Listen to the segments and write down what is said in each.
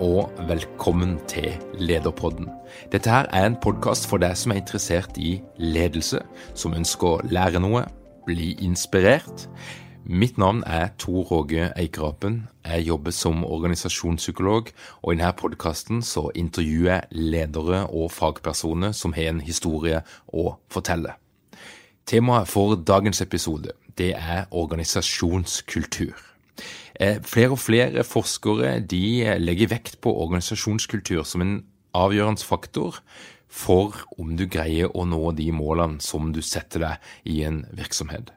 og velkommen til Lederpodden. Dette her er en podkast for deg som er interessert i ledelse, som ønsker å lære noe, bli inspirert. Mitt navn er Tor Roge Eikerapen. Jeg jobber som organisasjonspsykolog, og i denne podkasten så intervjuer jeg ledere og fagpersoner som har en historie å fortelle. Temaet for dagens episode det er organisasjonskultur. Eh, flere og flere forskere de eh, legger vekt på organisasjonskultur som en avgjørende faktor for om du greier å nå de målene som du setter deg i en virksomhet.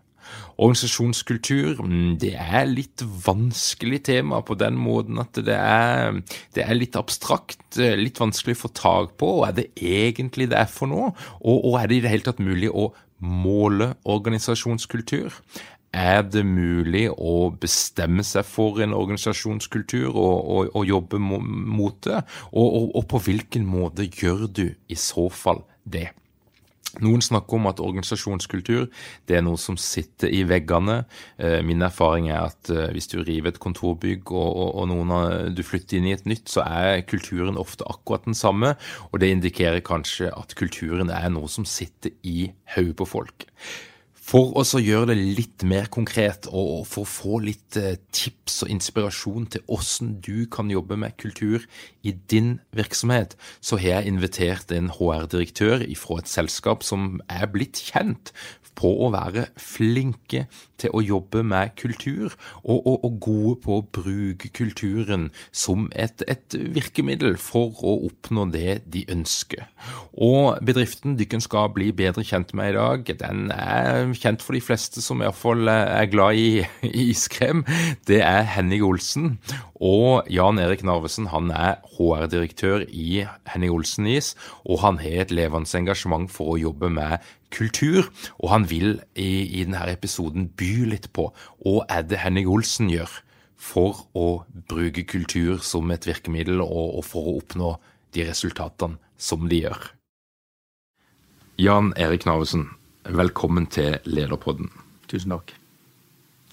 Organisasjonskultur mm, det er litt vanskelig tema på den måten at det er, det er litt abstrakt, eh, litt vanskelig å få tak på. Hva er det egentlig det er for noe? Og, og er det i det hele tatt mulig å måle organisasjonskultur? Er det mulig å bestemme seg for en organisasjonskultur og, og, og jobbe mot det? Og, og, på hvilken måte gjør du i så fall det? Noen snakker om at organisasjonskultur det er noe som sitter i veggene. Eh, min erfaring er at eh, hvis du river et kontorbygg og, noen av, du flytter inn i et nytt, så er kulturen ofte akkurat den samme. Og det indikerer kanskje at kulturen er noe som sitter i hodet på folk. For å gjøre det litt mer konkret, og for å få litt eh, tips og inspirasjon til hvordan du kan jobbe med kultur i din virksomhet, så har jeg invitert en HR-direktør fra et selskap som er blitt kjent på å være flinke til å jobbe med kultur, og, og, og gode på å bruke kulturen som et, et, virkemiddel for å oppnå det de ønsker. Og bedriften dere skal bli bedre kjent med i dag, den er kjent for de fleste som iallfall er glad i, iskrem. Det er Henning Olsen. Og Jan Erik Narvesen han er HR-direktør i Henning Olsen Is, og han har et levende engasjement for å jobbe med kultur. Og han vil i, i denne episoden by litt på hva er det Henning Olsen gjør for å bruke kultur som et virkemiddel, og, og for å oppnå de resultatene som de gjør. Jan Erik Navesen, velkommen til Lederpodden. Tusen takk.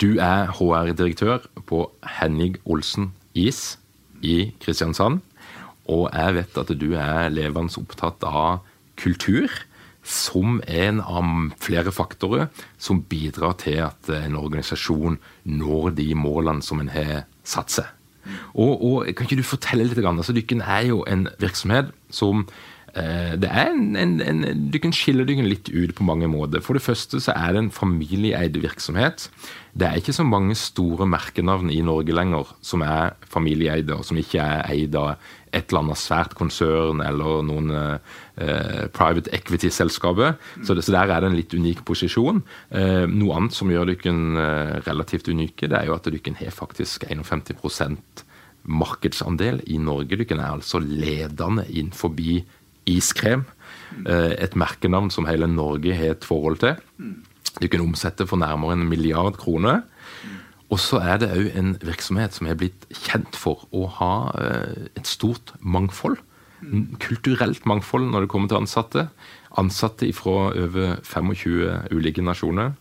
Du er HR-direktør på Henning Olsen Is i Kristiansand. Og jeg vet at du er levende opptatt av kultur som en av flere faktorer som bidrar til at en organisasjon når de målene som en har satt seg. Og, og Kan ikke du fortelle litt? Altså, Dykken er jo en virksomhet som det er en, en, en, Du kan skille dere litt ut på mange måter. For det første så er det en familieeid virksomhet. Det er ikke så mange store merkenavn i Norge lenger som er familieeide, og som ikke er eid av et eller annet svært konsern eller noen eh, private equity-selskaper. Så, så, der er det en litt unik posisjon. Eh, noe annet som gjør dere eh, relativt unike, det er jo at dere har faktisk 51% markedsandel i Norge. Dere er altså ledende innenfor iskrem. Eh, et merkenavn som hele Norge har et forhold til. Du kan omsette for nærmere en milliard kroner. Og så er det òg en virksomhet som er blitt kjent for å ha eh, et stort mangfold. Kulturelt mangfold når det kommer til ansatte. Ansatte fra over 25 ulike nasjoner.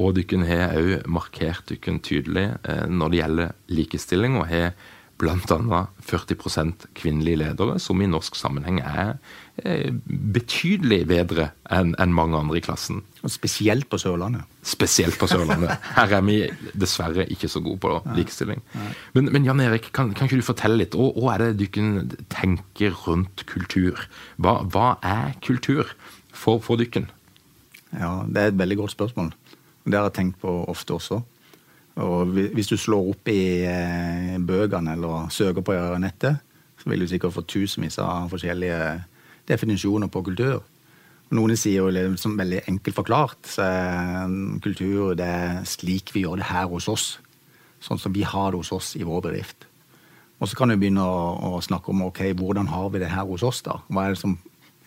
Og dere har òg markert dere tydelig eh, når det gjelder likestilling, og har bl.a. 40% kvinnelige ledere, som i norsk sammenheng er eh, betydelig bedre enn en mange andre i klassen. Og spesielt på Sørlandet. Spesielt på Sørlandet. Her er vi dessverre ikke så gode på likestilling. Men, men, Jan Erik, kan, kan, ikke du fortelle litt? Hva, hva er det dere tenker rundt kultur? Hva, hva er kultur for, for dere? Ja, Det er et veldig godt spørsmål. Det har jeg tenkt på ofte også. Og hvis du slår opp i eh, bøkene eller søker på nettet, så vil du sikkert få tusenvis av forskjellige definisjoner på kultur. Noen sier jo liksom veldig enkelt forklart så kultur det er slik vi gjør det her hos oss. Sånn som vi har det hos oss i vår bedrift. Og så kan du begynne å, å snakke om ok, hvordan har vi det her hos oss. da? Hva er det som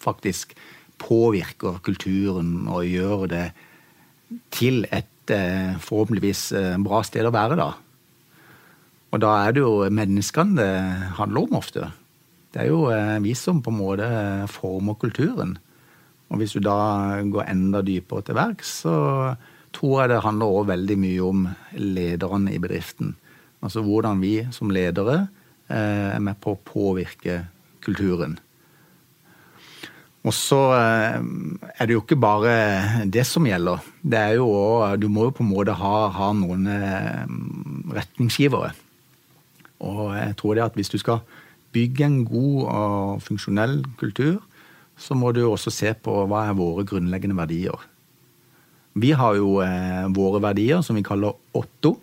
faktisk påvirker kulturen og gjør det til et eh, forhåpentligvis eh, bra sted å være, da. Og da er det jo menneskene det handler om ofte. Det er jo eh, vi som på en måte former kulturen. Og hvis du da går enda dypere til verks, så tror jeg det handler også veldig mye om lederne i bedriften. Altså hvordan vi som ledere er med på å påvirke kulturen. Og så eh, er det jo ikke bare det som gjelder. Det er jo også, Du må jo på en måte ha, ha noen eh, retningsgivere. Og jeg tror det at hvis du skal bygge en god og funksjonell kultur, så må du også se på hva er våre grunnleggende verdier. Vi har jo eh, våre verdier som vi kaller Otto.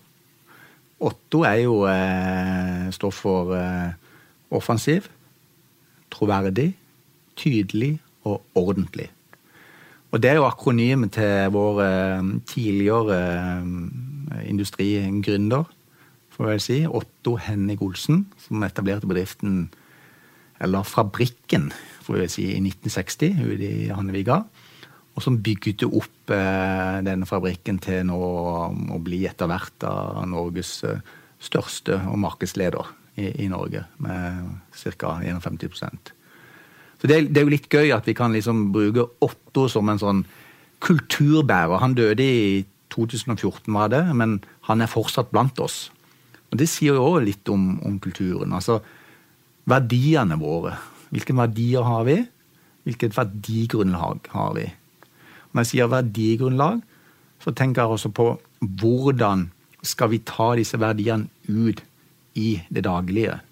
Otto er jo eh, står for eh, offensiv, troverdig, tydelig og ordentlig. Og det er jo akronymet til vår eh, tidligere eh, industrigründer, får jeg si, Otto Henning Olsen, som etablerte bedriften, eller fabrikken, får jeg si, i 1960 ute i Hanneviga. Og som bygde opp eh, denne fabrikken til nå å bli etter hvert av Norges største og markedsleder i, i Norge, med ca. 51 så det, det, er jo litt gøy at vi kan liksom bruke Otto som en sånn kulturbærer. Han døde i 2014, var det, men han er fortsatt blant oss. Og Det sier jo òg litt om, om, kulturen. Altså verdiene våre. Hvilke verdier har vi? Hvilket verdigrunnlag har vi? Når jeg sier verdigrunnlag, så tenker jeg også på hvordan skal vi ta disse verdiene ut i det daglige?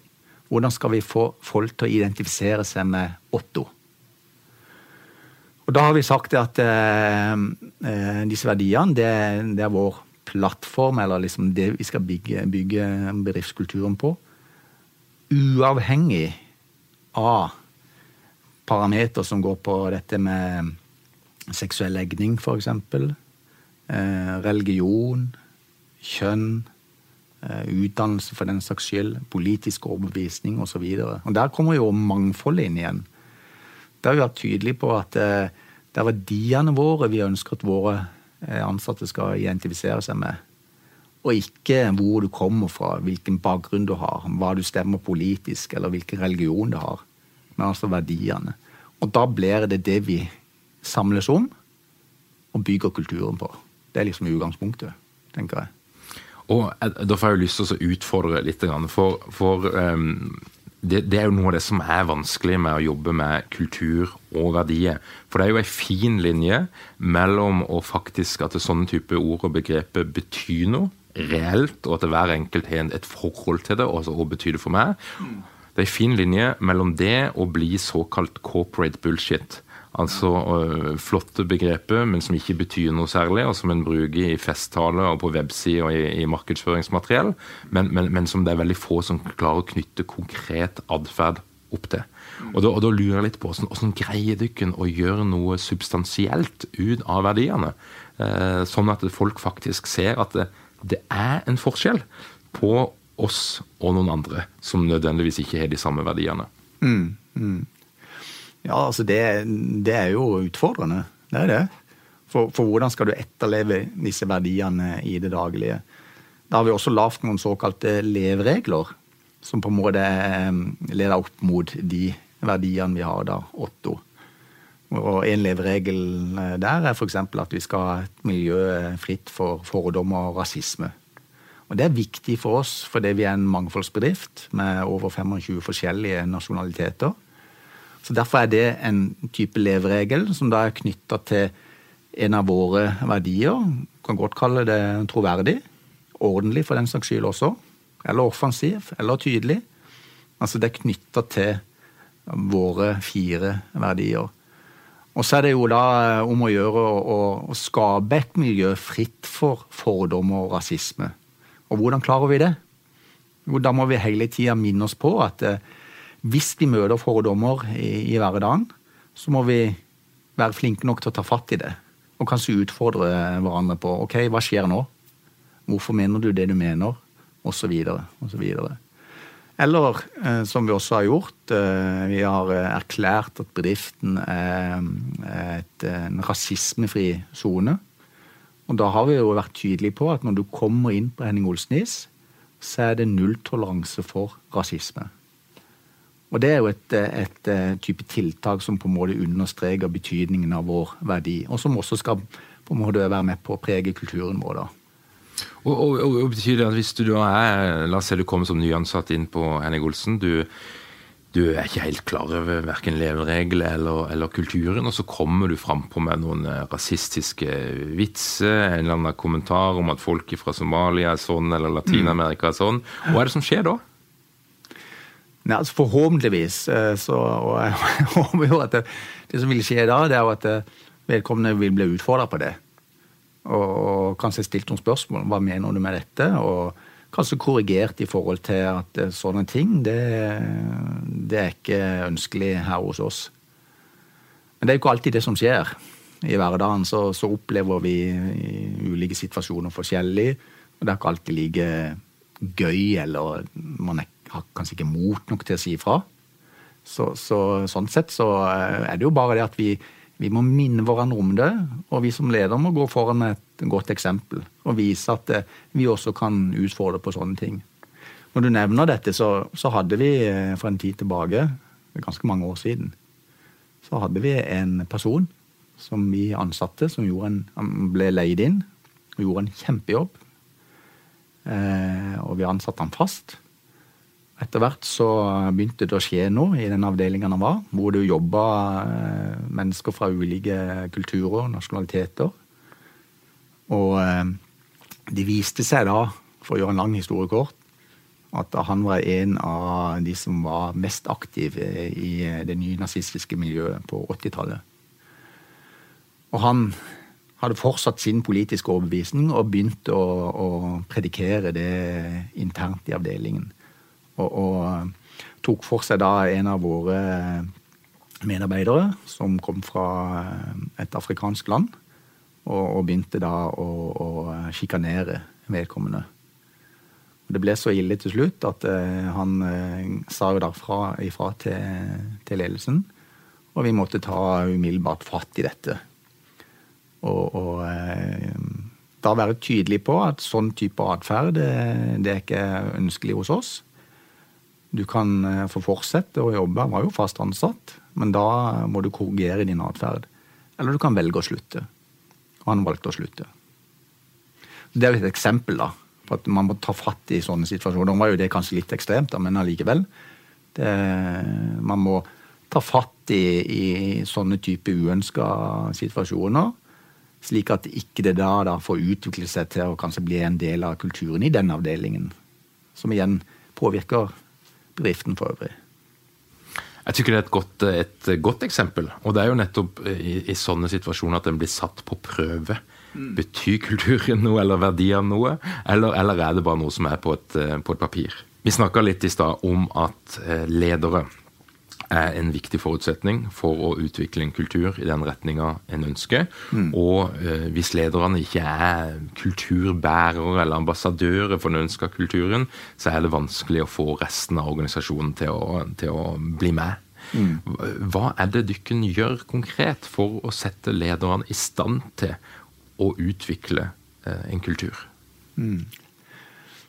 Hvordan skal vi få folk til å identifisere seg med Otto? Og Da har vi sagt at eh, eh, disse verdiene det, det, er vår plattform, eller liksom det vi skal bygge, bygge bedriftskulturen på. Uavhengig av parameter som går på dette med seksuell legning, f.eks. Eh, religion, kjønn, utdannelse for den saks skyld, politisk overbevisning osv. Der kommer jo mangfoldet inn igjen. Det har vi vært tydelige på at eh, det er verdiene våre vi ønsker at våre eh, ansatte skal identifisere seg med. Og ikke hvor du kommer fra, hvilken bakgrunn du har, hva du stemmer politisk, eller hvilken religion du har. Men altså verdiene. Og da blir det det vi samles om og bygger kulturen på. Det er liksom utgangspunktet, tenker jeg. Og Da får jeg jo lyst til å utfordre litt. For, for um, det, det, er jo noe av det som er vanskelig med å jobbe med kultur og verdier. For det er jo ei en fin linje mellom å faktisk at sånne type ord og begreper betyr noe reelt, og at hver enkelt har et forhold til det, og altså hva betyr det for meg. Det er en fin linje mellom det og bli såkalt corporate bullshit. Altså uh, flotte begreper, men som ikke betyr noe særlig, og som en bruker i festtaler og på websider og i, i markedsføringsmateriell, men, men, men, som det er veldig få som klarer å knytte konkret atferd opp til. Og da, og da, lurer jeg litt på hvordan, hvordan greier dere å gjøre noe substansielt ut av verdiene? Eh, sånn at folk faktisk ser at det, det er en forskjell på oss og noen andre som nødvendigvis ikke har de samme verdiene. Mm, mm. Ja, altså det, det, er jo utfordrende. Det er det. For, for, hvordan skal du etterleve disse verdiene i det daglige? Da har vi også lagd noen såkalte leveregler, som på en måte eh, leder opp mot de verdiene vi har da, Otto. Og en leveregel eh, der er f.eks. at vi skal ha et miljø fritt for fordommer og rasisme. Og Det er viktig for oss fordi vi er en mangfoldsbedrift med over 25 forskjellige nasjonaliteter. Så Derfor er det en type leveregel som da er knytta til en av våre verdier. Kan godt kalle det troverdig. Ordentlig, for den saks skyld også. Eller offensiv. Eller tydelig. Altså det er knytta til våre fire verdier. Og så er det jo da om å gjøre å, å skape et miljø fritt for fordommer og rasisme. Og hvordan klarer vi det? Jo, da må vi hele tida minne oss på at eh, hvis vi møter fordommer i, i hverdagen, så må vi være flinke nok til å ta fatt i det. Og kanskje utfordre hverandre på ok, hva skjer nå? Hvorfor mener du det du mener? Og så videre, og så videre. Eller eh, som vi også har gjort, eh, vi har eh, erklært at bedriften er et, en rasismefri sone. Og da har vi jo vært tydelige på at når du kommer inn på Henning Olsnis, så er det nulltoleranse for rasisme. Og det er jo et, et, et, type tiltak som på en måte understreker betydningen av vår verdi, og som også skal på en måte være med på å prege kulturen vår. da. Og, og, og, betyr det at hvis du da er La oss si du kommer som nyansatt inn på Henning Olsen. du du er ikke helt klar over verken leveregler eller, eller, kulturen, og så kommer du frampå med noen eh, rasistiske vitser, en eller annen kommentar om at folk fra Somalia er sånn, eller Latin-Amerika er sånn. Hva er det som skjer da? Nei, altså Forhåpentligvis eh, så og jeg håper jo at det, det, som vil skje da, det er jo at eh, vedkommende vil bli utfordra på det. Og, og kanskje stilt noen spørsmål. Hva mener du med dette? Og kanskje korrigert i forhold til at eh, sånne ting, det, det er ikke ønskelig her hos oss. Men det er jo ikke alltid det som skjer. I hverdagen så, så opplever vi ulike situasjoner forskjellig. Og det er ikke alltid like gøy, eller man er, har kanskje ikke mot nok til å si ifra. Så, så, sånn sett så eh, er det jo bare det at vi, vi må minne hverandre om det, og vi som leder må gå foran med et godt eksempel og vise at eh, vi også kan utfordre på sånne ting. Når du nevner dette, så, så hadde vi eh, for en tid tilbake, ganske mange år siden, så hadde vi en person som vi ansatte, som en, ble leid inn og gjorde en kjempejobb. Eh, og vi ansatte han fast. Etter hvert så begynte det å skje noe i den avdelingen han var, hvor det jobba eh, mennesker fra ulike kulturer og nasjonaliteter. Og eh, det viste seg da, for å gjøre en lang historie kort, at han var en av de som var mest aktive i det nye nazistiske miljøet på 80-tallet. Og han hadde fortsatt sin politiske overbevisning og begynte å, å predikere det internt i avdelingen. Og, og, tok for seg da en av våre medarbeidere som kom fra et afrikansk land, og, og begynte da å, å sjikanere vedkommende. Det ble så ille til slutt at uh, han uh, sa jo derfra ifra til, til, ledelsen. Og vi måtte ta umiddelbart fatt i dette. Og, og uh, da være tydelig på at sånn type atferd det, det, er ikke ønskelig hos oss. Du kan eh, få fortsette å jobbe, han var jo fast ansatt, men da må du korrigere din atferd. Eller du kan velge å slutte. Og han valgte å slutte. Det er jo et eksempel da, på at man må ta fatt i sånne situasjoner. Nå var jo det kanskje litt ekstremt, da, men allikevel. Man må ta fatt i, i sånne type uønska situasjoner. Slik at ikke det da, da får utvikle seg til å kanskje bli en del av kulturen i den avdelingen. Som igjen påvirker bedriften for øvrig. Jeg tykker det er et godt, et godt, eksempel. Og det er jo nettopp i, i sånne situasjoner at den blir satt på prøve. Mm. Betyr kulturen noe, eller verdiene noe? Eller, eller, er det bare noe som er på et, på et papir? Vi snakka litt i stad om at eh, ledere er en viktig forutsetning for å utvikle en kultur i den retninga en ønsker. Mm. Og eh, hvis lederne ikke er kulturbærere eller ambassadører for den ønska kulturen, så er det vanskelig å få resten av organisasjonen til å, til å bli med. Mm. Hva er det dykken gjør konkret for å sette lederne i stand til å utvikle eh, en kultur? Mm.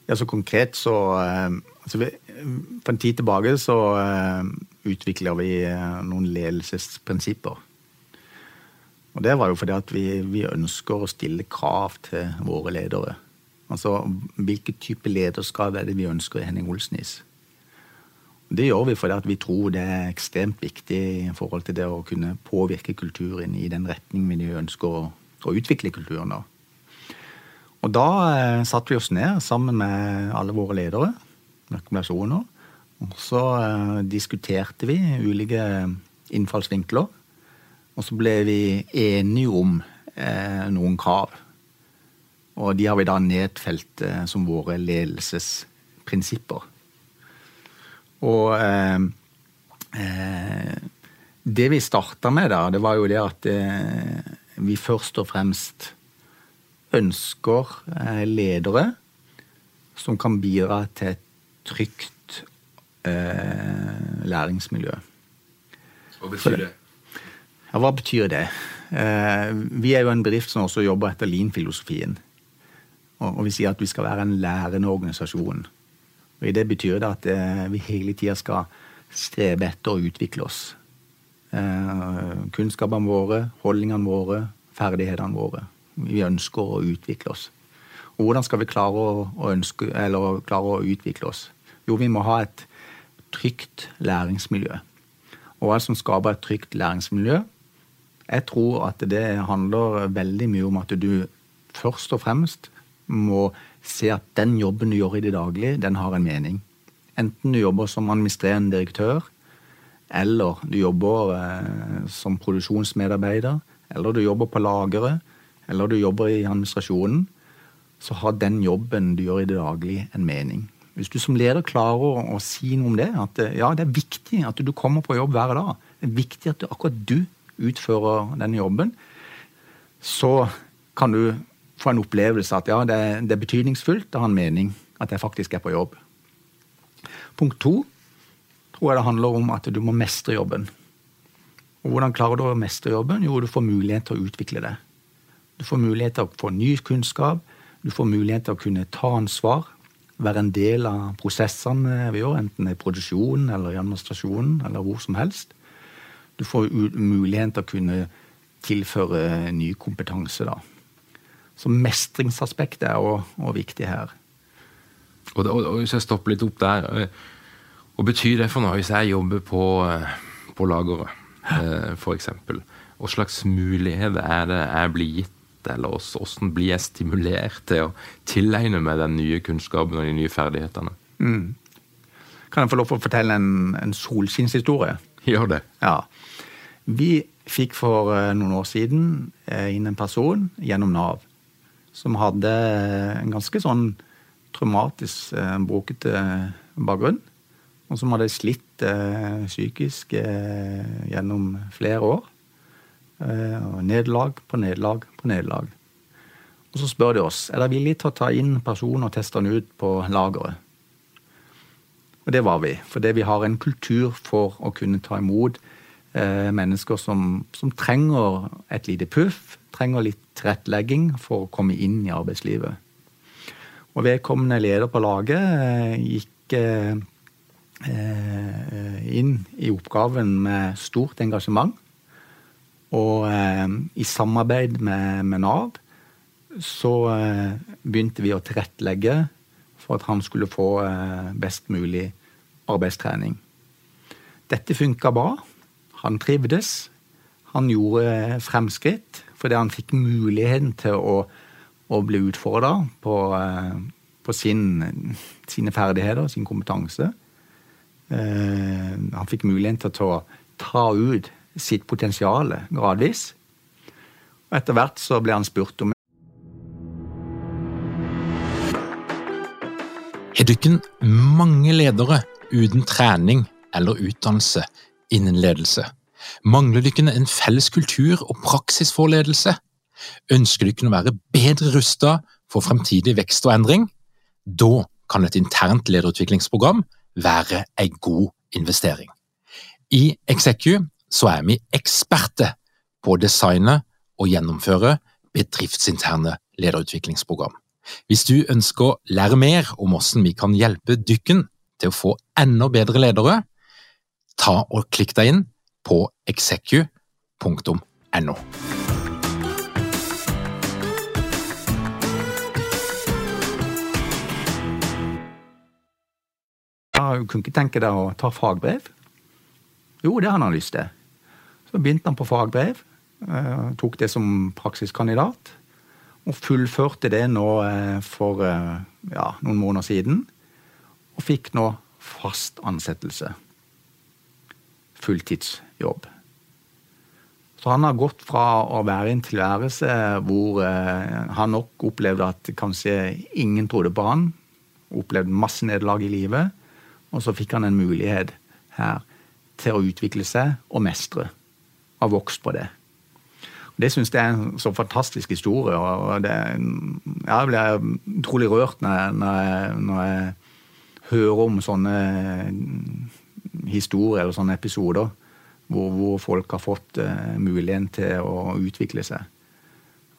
Ja, så konkret så eh, altså, For en tid tilbake så eh, utvikler vi eh, noen ledelsesprinsipper. Og Det var jo fordi at vi, vi, ønsker å stille krav til våre ledere. Altså hvilken type lederskap er det vi ønsker i Henning Olsnis? Det gjør vi fordi vi tror det er ekstremt viktig i forhold til det å kunne påvirke kulturen i den retning vi ønsker å, å utvikle kulturen. da. Og da eh, satte vi oss ned sammen med alle våre ledere, rekommendasjoner. Og så eh, diskuterte vi ulike innfallsvinkler. Og så ble vi enige om eh, noen krav. Og de har vi da nedfelt eh, som våre ledelsesprinsipper. Og eh, eh, det vi starta med da, det var jo det at eh, vi først og fremst ønsker ledere som kan bidra til et trygt eh, læringsmiljø. Hva betyr det? Ja, hva betyr det? Eh, vi er jo en bedrift som også jobber etter Lean-filosofien. Og, og vi sier at vi skal være en lærende organisasjon. Og i Det betyr det at eh, vi hele tida skal strebe etter å utvikle oss. Eh, kunnskapene våre, holdningene våre, ferdighetene våre. Vi ønsker å utvikle oss. Og hvordan skal vi klare å, å, ønske, klare å utvikle oss? Jo, vi må ha et trygt læringsmiljø. Og hva som skaper et trygt læringsmiljø? Jeg tror at det handler veldig mye om at du først og fremst må se at den jobben du gjør i det daglige, den har en mening. Enten du jobber som administrerende direktør, eller du jobber eh, som produksjonsmedarbeider, eller du jobber på lageret, eller du jobber i administrasjonen, så har den jobben du gjør i det daglige, en mening. Hvis du som leder klarer å, si noe om det, at eh, ja, det er viktig at du kommer på jobb hver dag, det er viktig at akkurat du utfører denne jobben, så kan du få en opplevelse at ja, det, det er betydningsfullt, det har en mening at jeg faktisk er på jobb. Punkt to tror jeg det handler om at du må mestre jobben. Og Hvordan klarer du å mestre jobben? Jo, du får mulighet til å utvikle det. Du får mulighet til å få ny kunnskap, du får mulighet til å kunne ta ansvar, være en del av prosessene vi gjør, enten i produksjonen eller i administrasjonen eller hvor som helst. Du får mulighet til å kunne tilføre ny kompetanse. da. Så mestringsaspektet er òg viktig her. Og, og, og, Hvis jeg stopper litt opp der eh, Hva betyr det for noe hvis jeg jobber på, eh, på lageret, eh, f.eks.? Hva slags mulighet er det jeg blir gitt, eller hvordan blir jeg stimulert til å tilegne meg den nye kunnskapen og de nye ferdighetene? Mm. Kan jeg få lov til å fortelle en, en solskinnshistorie? Gjør det. Ja. Vi fikk for noen år siden inn en person gjennom Nav som hadde en ganske sånn traumatisk, eh, brokete bakgrunn. Og som hadde slitt eh, psykisk eh, gjennom flere år. Eh, nederlag på nederlag på nederlag. Og så spør de oss er det villige til å ta inn personen og teste den ut på lageret. Og det var vi, fordi vi har en kultur for å kunne ta imot eh, mennesker som, som trenger et lite puff, trenger litt tilrettelegging for å komme inn i arbeidslivet. Og vedkommende leder på laget eh, gikk eh, eh, inn i oppgaven med stort engasjement. Og i samarbeid med, med Nav så begynte vi å tilrettelegge for at han skulle få best mulig arbeidstrening. Dette funka bra. Han trivdes. Han gjorde fremskritt fordi han fikk muligheten til å, å bli utfordra på, eh, på sin, sine ferdigheter, sin kompetanse. Eh, han fikk muligheten til å ta ut sitt potensial gradvis. Og etter hvert så ble han spurt om Har dere mange ledere uten trening eller utdannelse innen ledelse? Mangler dere en felles kultur og praksis for ledelse? Ønsker dere å være bedre rusta for fremtidig vekst og endring? Da kan et internt lederutviklingsprogram være en god investering. I Execu så er vi eksperter på å designe og gjennomføre bedriftsinterne lederutviklingsprogram. Hvis du ønsker å lære mer om hvordan vi kan hjelpe dykken til å få enda bedre ledere, ta og klikk deg inn på execu.no. Ah, du kunne ikke tenke deg å ta fagbrev? Jo, det har han lyst til. Så begynte han på fagbrev. Eh, tok det som praksiskandidat. Og fullførte det nå eh, for eh, ja, noen måneder siden. Og fikk nå fast ansettelse. Fulltidsjobb. Så han har gått fra å være i en tilværelse hvor han nok opplevde at kanskje ingen trodde på han, opplevde masse nederlag i livet, og så fikk han en mulighet her til å utvikle seg og mestre. Har vokst på det. Det syns jeg er en så fantastisk historie. og det, Jeg blir utrolig rørt når jeg, når, jeg, når jeg, hører om sånne historier eller sånne episoder hvor, hvor folk har fått uh, muligheten til å utvikle seg.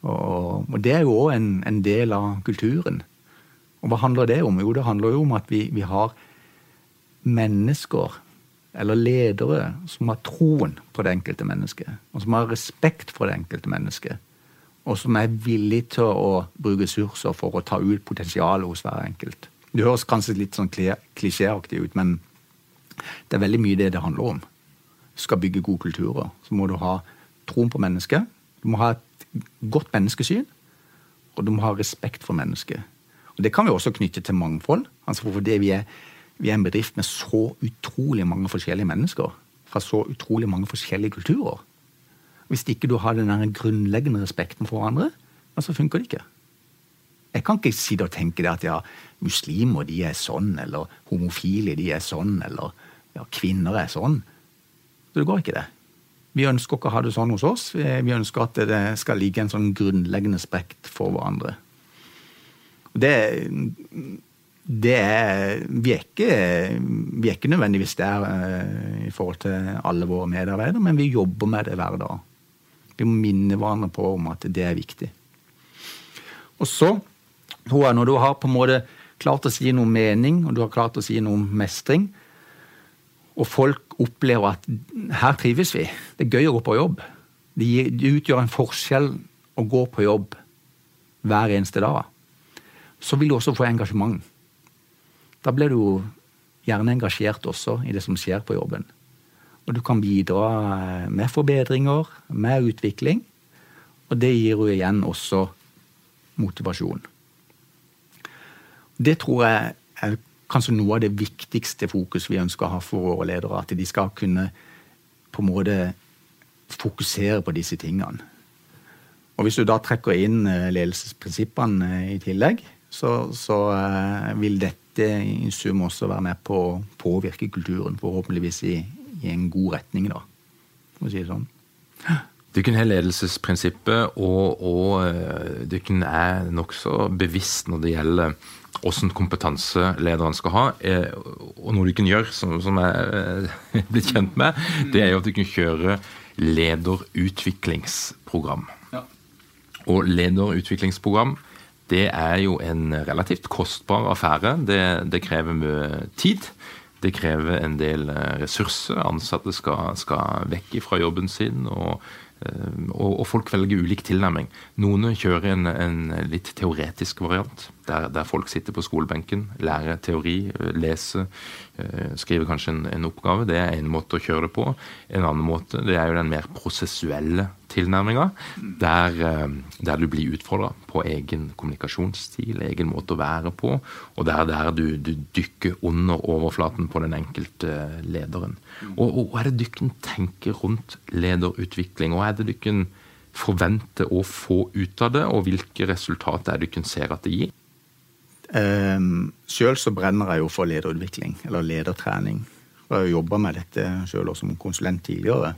Og, og det er jo òg en, en, del av kulturen. Og hva handler det om? Jo, det handler jo om at vi, vi har mennesker eller ledere som har troen på det enkelte mennesket, og som har respekt for det enkelte mennesket, og som er villig til å bruke ressurser for å ta ut potensialet hos hver enkelt. Det høres kanskje litt sånn klisjéaktig ut, men det er veldig mye det det handler om. Skal bygge gode kulturer, så må du ha troen på mennesket. Du må ha et godt menneskesyn, og du må ha respekt for mennesket. Og Det kan vi også knytte til mangfold. altså for det vi er vi er en bedrift med så utrolig mange forskjellige mennesker. Fra så utrolig mange forskjellige kulturer. Hvis ikke du har den der grunnleggende respekten for hverandre, så funker det ikke. Jeg kan ikke sitte og tenke det at ja, muslimer de er sånn, eller homofile de er sånn, eller ja, kvinner er sånn. Så det går ikke, det. Vi ønsker ikke å ha det sånn hos oss. Vi ønsker at det skal ligge en sånn grunnleggende respekt for hverandre. Det er vi, er ikke, vi er ikke nødvendigvis der uh, i forhold til alle våre medarbeidere, men vi jobber med det hver dag. Vi må minne hverandre på om at det er viktig. Og så tror jeg, når du har på en måte klart å si noe mening, og du har klart å si noe om mestring, og folk opplever at her trives vi, det er gøy å gå på jobb, det, utgjør en forskjell å gå på jobb hver eneste dag, så vil du også få engasjement. Da blir du gjerne engasjert også i det som skjer på jobben. Og du kan bidra eh, med forbedringer, med utvikling. Og det gir jo igjen også motivasjon. Det tror jeg er kanskje noe av det viktigste fokus vi ønsker å ha for våre ledere. At de skal kunne på en måte fokusere på disse tingene. Og Hvis du da trekker inn eh, ledelsesprinsippene eh, i tillegg, så, så vil dette det i sum også være med på å påvirke kulturen, forhåpentligvis i, i en god retning, da, for å si det sånn. Dere har ledelsesprinsippet, og, og eh, dere er nokså bevisst når det gjelder hvordan kompetanse lederen skal ha. Eh, og noe dere gjør, som, som jeg er eh, blitt kjent med, det er jo at dere kjører lederutviklingsprogram. Ja. Og lederutviklingsprogram det er jo en relativt kostbar affære. Det, det krever mye tid. Det krever en del eh, ressurser. Ansatte skal, skal vekk fra jobben sin. Eh, og, og, folk velger ulik tilnærming. Noen kjører en, en litt teoretisk variant, der, der, folk sitter på skolebenken, lærer teori, leser, eh, skriver kanskje en, en, oppgave. Det er en måte å kjøre det på. En annen måte det er jo den mer prosessuelle tilnærminga, der, eh, der, du blir utfordra på egen kommunikasjonsstil, egen måte å være på, og der, der du, du dykker under overflaten på den enkelte lederen. Og, og hva er det dykken tenker rundt lederutvikling? Hva er det dykken forventer å få ut av det, og hvilke resultater er det dere ser at det gir? Um, sjøl så brenner jeg jo for lederutvikling, eller ledertrening. Jeg har jobba med dette sjøl som konsulent tidligere,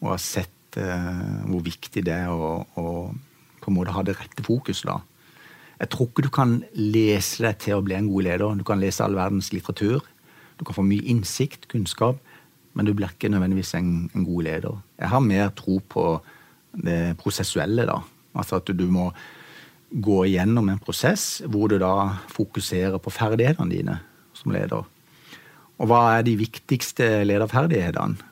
og har sett uh, hvor viktig det er å, å, på en måte ha det rette fokus da. Jeg tror ikke du kan lese deg til å bli en god leder. Du kan lese all verdens litteratur. Du kan få mye innsikt, kunnskap men du blir ikke nødvendigvis en, en, god leder. Jeg har mer tro på det prosessuelle, da. Altså at du må gå igjennom en prosess hvor du da fokuserer på ferdighetene dine som leder. Og hva er de viktigste lederferdighetene?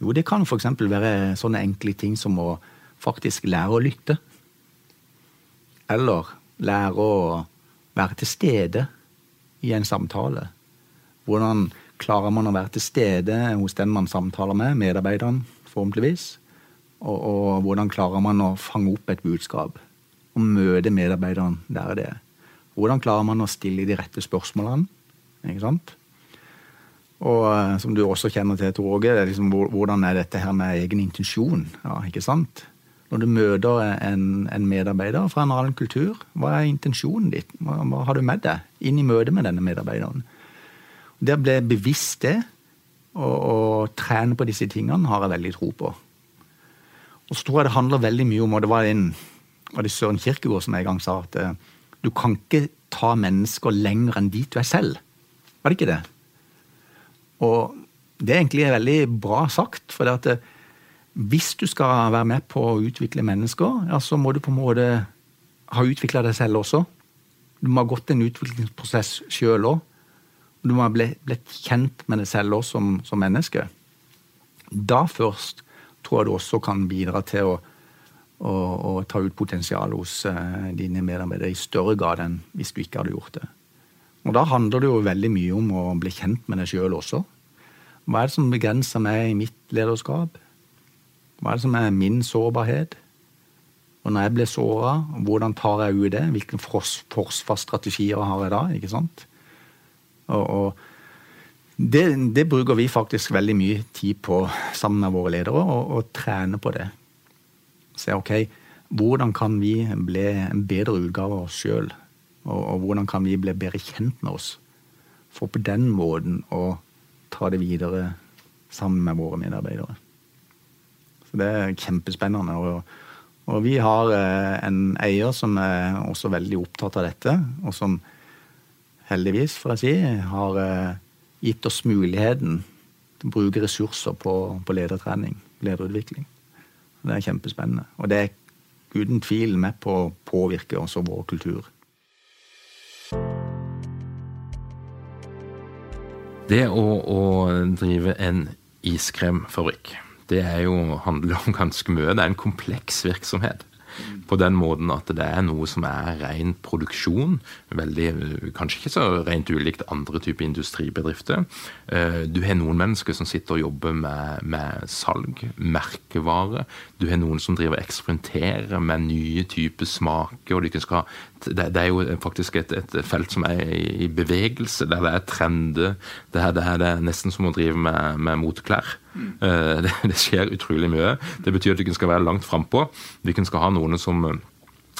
Jo, det kan f.eks. være sånne enkle ting som å faktisk lære å lytte. Eller lære å være til stede i en samtale Hvordan klarer man å være til stede hos den man samtaler med, medarbeideren forhåpentligvis? Og, og hvordan klarer man å fange opp et budskap? Og møte medarbeideren der det er. Hvordan klarer man å stille de rette spørsmålene? Ikke sant? Og eh, som du også kjenner til, Tor Åge, liksom, hvordan er dette her med egen intensjon? Ja, ikke sant? Når du møter en, en, medarbeider fra en annen kultur, hva er intensjonen ditt? Hva, hva har du med deg inn i møtet med denne medarbeideren? Det å bli bevisst det, og, og, trene på disse tingene, har jeg veldig tro på. Og så tror jeg det handler veldig mye om, og det var en var det Søren Kirkegård som en gang sa at eh, du kan ikke ta mennesker lenger enn dit du er selv. Var det ikke det? Og det er egentlig veldig bra sagt. For det at eh, hvis du skal være med på å utvikle mennesker, ja, så må du på en måte ha utvikla deg selv også. Du må ha gått en utviklingsprosess sjøl òg. Du må ha blitt kjent med deg selv også som, som, menneske. Da først tror jeg du også kan bidra til å, å, å ta ut potensialet hos uh, dine medarbeidere i større grad enn hvis du ikke hadde gjort det. Og da handler det jo veldig mye om å bli kjent med deg sjøl også. Hva er det som begrenser meg i mitt lederskap? Hva er det som er min sårbarhet? Og når jeg blir såra, hvordan tar jeg ut det? Hvilke forsvarsstrategier har jeg da? ikke sant? Og, og det, det, bruker vi faktisk veldig mye tid på sammen med våre ledere, å trene på det. Se ok, hvordan kan vi bli en bedre utgave av oss sjøl? Og, og, hvordan kan vi bli bedre kjent med oss? For på den måten å ta det videre sammen med våre medarbeidere. Så det er kjempespennende. Og, og vi har eh, en eier som er også veldig opptatt av dette, og som heldigvis, får jeg si, har eh, gitt oss muligheten til å bruke ressurser på, på ledertrening, lederutvikling. Det er kjempespennende. Og det er uten tvil med på å påvirke også vår kultur. Det å, å drive en iskremfabrikk, det jo, handler om ganske mye. Det er en kompleks virksomhet på den måten at det er noe som er ren produksjon. Veldig, kanskje ikke så rent ulikt andre typer industribedrifter. Eh, du har noen mennesker som sitter og jobber med, med salg, merkevare. Du har noen som driver og eksperimenterer med nye typer smaker. og de skal det, det, er jo faktisk et, et, felt som er i bevegelse, der det er trender. Det, her, det, her, det er nesten som å drive med, med moteklær. Mm. Uh, det, det, skjer utrolig mye. Det betyr at vi skal være langt frampå. Vi skal ha noen som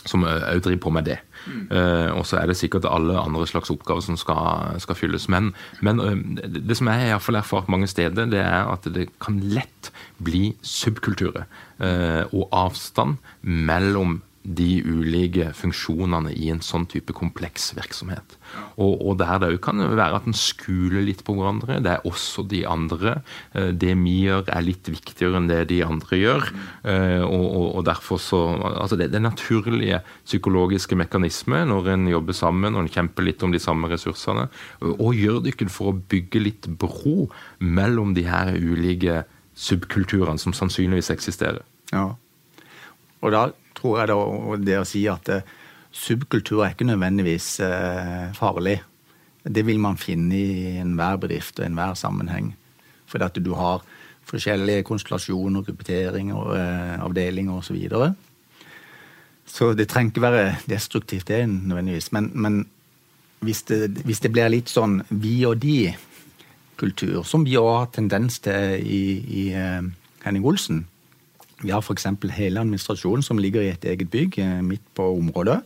som òg driver på med det. Mm. Uh, og så er det sikkert alle andre slags oppgaver som skal, skal fylles. Men, men uh, det som jeg har erfart mange steder, det er at det kan lett bli subkulturer. Uh, og avstand mellom de ulike funksjonene i en sånn type kompleks virksomhet. Og, og der det òg kan være at en skuler litt på hverandre. Det er også de andre. Eh, det vi gjør, er litt viktigere enn det de andre gjør. Eh, og, og, og derfor så Altså, det, det naturlige psykologiske mekanismer når en jobber sammen og en kjemper litt om de samme ressursene. Og gjør dykken for å bygge litt bro mellom de her ulike subkulturene som sannsynligvis eksisterer. Ja. Og da tror jeg det, det å si at eh, subkultur er ikke nødvendigvis eh, farlig. Det vil man finne i enhver bedrift og enhver sammenheng. Fordi at du har forskjellige konstellasjoner, grupperinger, eh, avdelinger osv. Så, videre. så det trenger ikke være destruktivt, det nødvendigvis. Men, men hvis, det, hvis, det, blir litt sånn vi og de-kultur, som vi har tendens til i, i Henning Olsen, vi har f.eks. hele administrasjonen som ligger i et eget bygg eh, midt på området.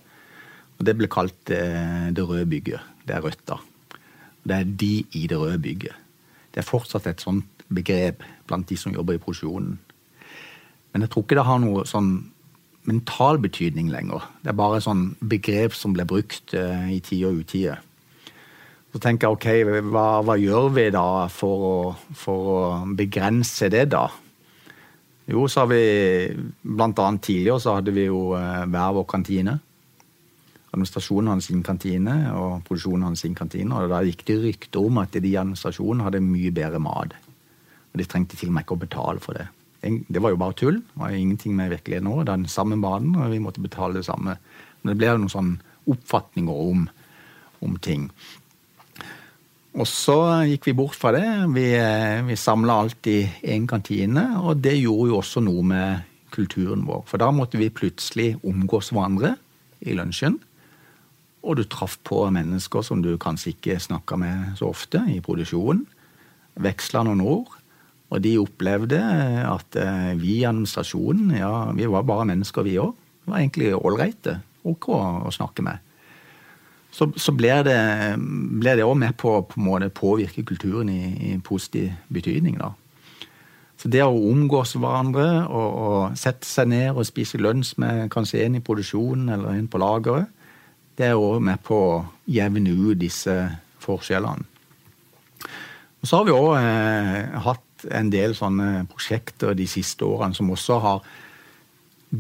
og Det ble kalt eh, det røde bygget. Det er rødt, da. Det er de i det røde bygget. Det er fortsatt et sånt begrep blant de som jobber i produksjonen. Men jeg tror ikke det har noe sånn mental betydning lenger. Det er bare sånn begrep som blir brukt eh, i tide og utide. Så tenker jeg ok, hva, hva gjør vi da for å, for å begrense det, da? Jo, så har vi blant annet tidligere så hadde vi jo eh, hver vår kantine. Administrasjonen hadde sin kantine, og produksjonen hadde sin kantine. Og da gikk det rykter om at de i administrasjonen hadde mye bedre mat. Og de trengte til og med ikke å betale for det. Det var jo bare tull. Det var ingenting med virkeligheten nå. Det er den samme maten, og vi måtte betale det samme. Men det ble jo noen sånne oppfatninger om, om ting. Og så gikk vi bort fra det. Vi, vi samla alt i én kantine, og det gjorde jo også noe med kulturen vår. For da måtte vi plutselig omgås hverandre i lunsjen. Og du traff på mennesker som du kanskje ikke snakka med så ofte i produksjonen. Veksla noen ord. Og de opplevde at eh, vi i administrasjonen, ja, vi var bare mennesker, vi òg. Var egentlig ålreite. OK å snakke med. Så, så blir det òg med på å påvirke kulturen i, i, positiv betydning. da. Så det å omgås hverandre og, og sette seg ned og spise lunsj med kanskje en i produksjonen eller en på lageret, det er òg med på å jevne ut disse forskjellene. Og så har vi òg eh, hatt en del sånne prosjekter de siste årene som også har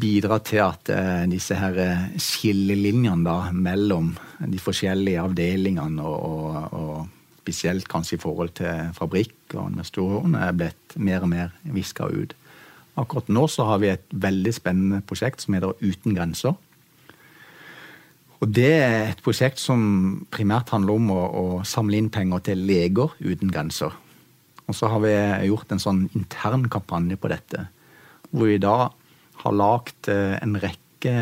bidratt til at eh, disse her eh, skillelinjene da, mellom de forskjellige avdelingene og, og, og spesielt kanskje i forhold til fabrikk og investorene er blitt mer og mer viska ut. Akkurat nå så har vi et veldig spennende prosjekt som heter Uten grenser. Og Det er et prosjekt som primært handler om å, å samle inn penger til leger uten grenser. Og så har vi gjort en sånn intern kampanje på dette, hvor vi da har lagd eh, en rekke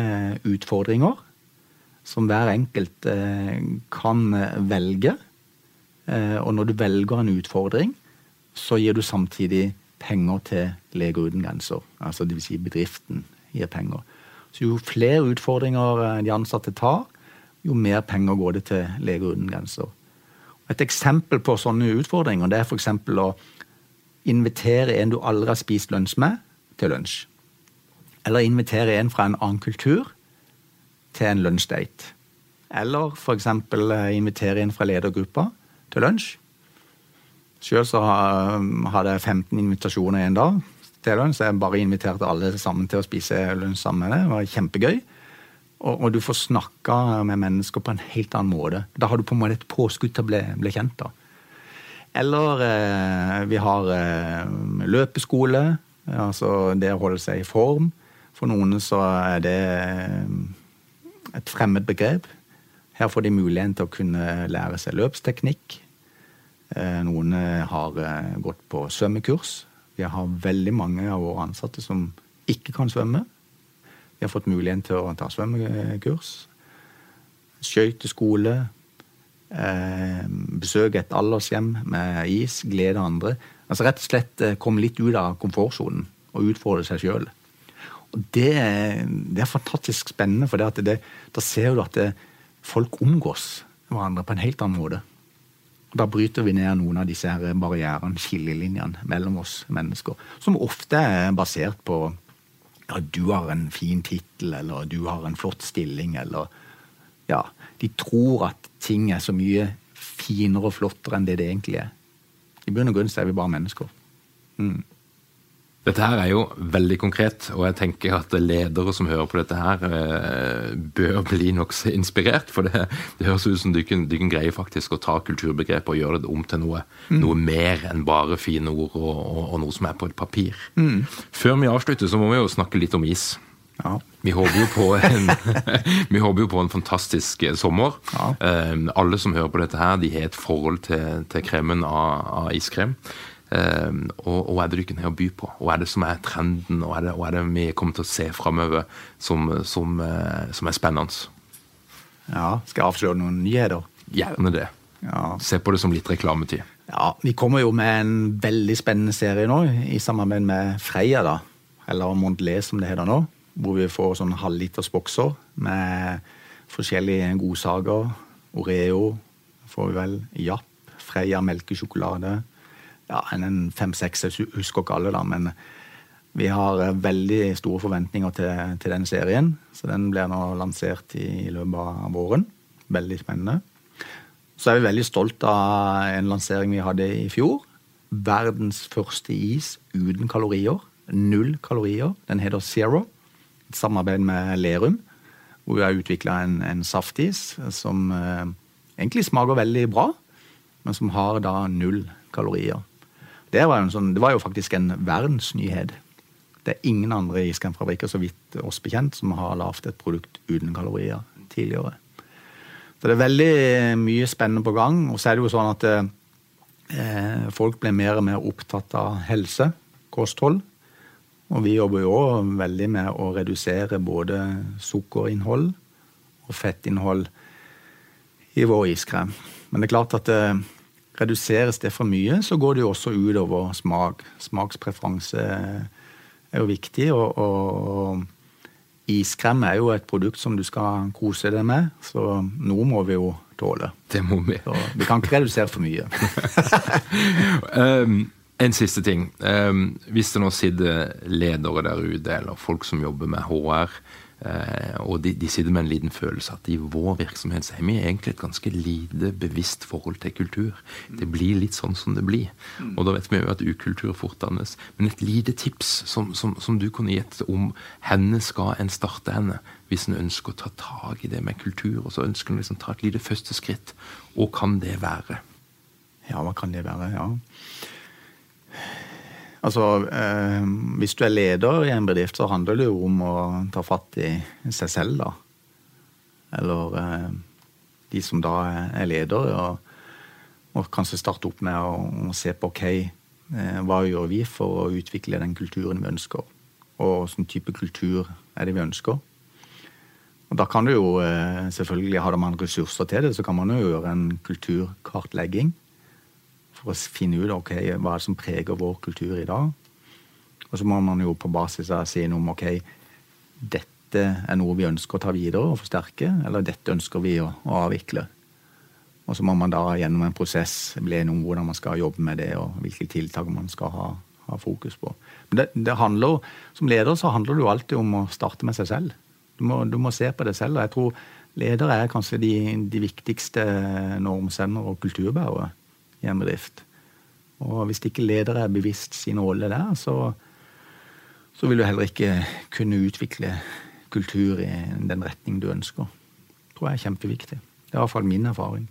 utfordringer som hver enkelt eh, kan velge. Eh, og når du velger en utfordring, så gir du samtidig penger til Leger uten grenser. Altså dvs. Si bedriften gir penger. Så jo flere utfordringer de ansatte tar, jo mer penger går det til Leger uten grenser. Et eksempel på sånne utfordringer det er f.eks. å invitere en du aldri har spist lunsj med, til lunsj. Eller invitere en fra en annen kultur til en lunsjdate. Eller f.eks. Eh, invitere en fra ledergruppa til lunsj. Sjøl så hadde jeg 15 invitasjoner en dag til lunsj. Jeg bare inviterte alle sammen til å spise lunsj sammen med det. Det var kjempegøy. Og, og, du får snakka med mennesker på en helt annen måte. Da har du på en måte et påskudd til å bli, bli kjent. da. Eller eh, vi har eh, løpeskole. Altså det å holde seg i form. For noen så er det eh, et fremmed begrep. Her får de muligheten til å kunne lære seg løpsteknikk. Eh, noen eh, har gått på svømmekurs. Vi har veldig mange av våre ansatte som ikke kan svømme. Vi har fått muligheten til å ta svømmekurs. Skøyteskole. Besøke et aldershjem med is. Glede andre. Altså Rett og slett komme litt ut av komfortsonen og utfordre seg sjøl. Det, det, er fantastisk spennende, for det det, da ser du at folk omgås hverandre på en helt annen måte. Og Da bryter vi ned noen av disse her barrierene, skillelinjene, mellom oss mennesker. Som ofte er basert på ja, du har en fin tittel, eller du har en flott stilling, eller Ja. De tror at ting er så mye finere og flottere enn det det egentlig er. I bunn og grunn er vi bare mennesker. Mm. Dette her er jo veldig konkret, og jeg tenker at ledere som hører på dette her, eh, bør bli nokså inspirert. For det, det, høres ut som du kan, du kan, greie faktisk å ta kulturbegrepet og gjøre det om til noe, mm. noe mer enn bare fine ord og, og, og, noe som er på et papir. Mm. Før vi avslutter, så må vi jo snakke litt om is. Ja. Vi, håper en, vi, håper jo på en, fantastisk sommer. Ja. Eh, alle som hører på dette her, de har et forhold til, til kremen av, av iskrem. Um, og, og, er det du kan ha å by på? Hva er det som er trenden, og hva er det, er det vi kommer til å se framover som, som, uh, som, er spennende? Ja, Skal jeg avsløre noen nyheter? Gjerne det. Ja. Se på det som litt reklametid. Ja, Vi kommer jo med en veldig spennende serie nå, i samarbeid med Freia. da, Eller Mondelez, som det heter nå. Hvor vi får sånn halvliters bokser med forskjellige godsaker. Oreo får vi vel. Japp. Freia melkesjokolade ja, en fem-seks, jeg husker ikke alle, da, men vi har eh, veldig store forventninger til, til den serien. Så den blir nå lansert i løpet av våren. Veldig spennende. Så er vi veldig stolt av en lansering vi hadde i fjor. Verdens første is uten kalorier. Null kalorier. Den heter Zero. Et samarbeid med Lerum. Hvor vi har utvikla en, en, saftis som eh, egentlig smaker veldig bra, men som har da null kalorier. Det var, sånn, det var jo faktisk en verdensnyhet. Det er ingen andre iskremfabrikker så vidt oss bekjent som har lagd et produkt uten kalorier tidligere. Så det er veldig mye spennende på gang. Og så er det jo sånn at eh, Eh, folk blir mer og mer opptatt av helse, kosthold. Og vi jobber jo òg veldig med å redusere både sukkerinnhold og fettinnhold i vår iskrem. Men det er klart at eh, reduseres det for mye, så går det jo også utover smak. Smakspreferanse er jo viktig, og, og iskrem er jo et produkt som du skal kose deg med, så noe må vi jo tåle. Det må vi. Så vi kan ikke redusere for mye. um, en siste ting. Um, hvis det nå sitter ledere der ute, eller folk som jobber med HR, og de, de, sitter med en liten følelse at i vår virksomhet så har vi egentlig et ganske lite bevisst forhold til kultur. Det blir litt sånn som det blir. Og da vet vi jo at ukultur fort dannes. Men et lite tips som, som, som du kunne gitt om henne skal en starte henne, hvis en ønsker å ta tak i det med kultur, og så ønsker en liksom ta et lite første skritt. Og kan det være? Ja, hva kan det være? Ja. Altså, eh, Hvis du er leder i en bedrift, så handler det jo om å ta fatt i seg selv, da. Eller eh, de som da er ledere, og, og, kanskje starte opp med å, å se på ok, eh, hva gjør vi for å utvikle den kulturen vi ønsker? Og hvilken type kultur er det vi ønsker? Og da kan du jo eh, selvfølgelig, Har man ressurser til det, så kan man jo gjøre en kulturkartlegging for å finne ut ok, hva som preger vår kultur i dag. Og så må man jo på basis av si noe om ok, dette er noe vi ønsker å ta videre og forsterke, eller dette ønsker vi å, å avvikle. Og så må man da gjennom en prosess bli enig om hvordan man skal jobbe med det, og hvilke tiltak man skal ha, ha fokus på. Men det, det, handler, Som leder så handler det jo alltid om å starte med seg selv. Du må, du må se på det selv. og jeg tror Ledere er kanskje de, de viktigste normsendere og kulturbærere bedrift. Og hvis ikke ledere er bevisst sin rolle der, så, så vil du heller ikke kunne utvikle kultur i den retning du ønsker. Det tror jeg er kjempeviktig. Det er iallfall min erfaring.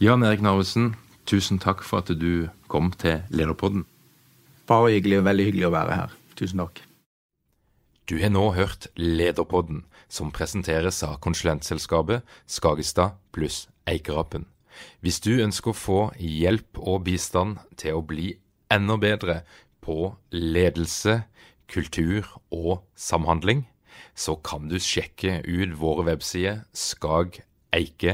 Jan Erik Narvesen, tusen takk for at du kom til Lederpodden. Bare hyggelig, veldig hyggelig å være her. Tusen takk. Du har nå hørt Lederpodden, som presenteres av konsulentselskapet Skagestad pluss Eikerapen. Hvis du ønsker å få hjelp og bistand til å bli enda bedre på ledelse, kultur og samhandling, så kan du sjekke ut våre websider skageike.no.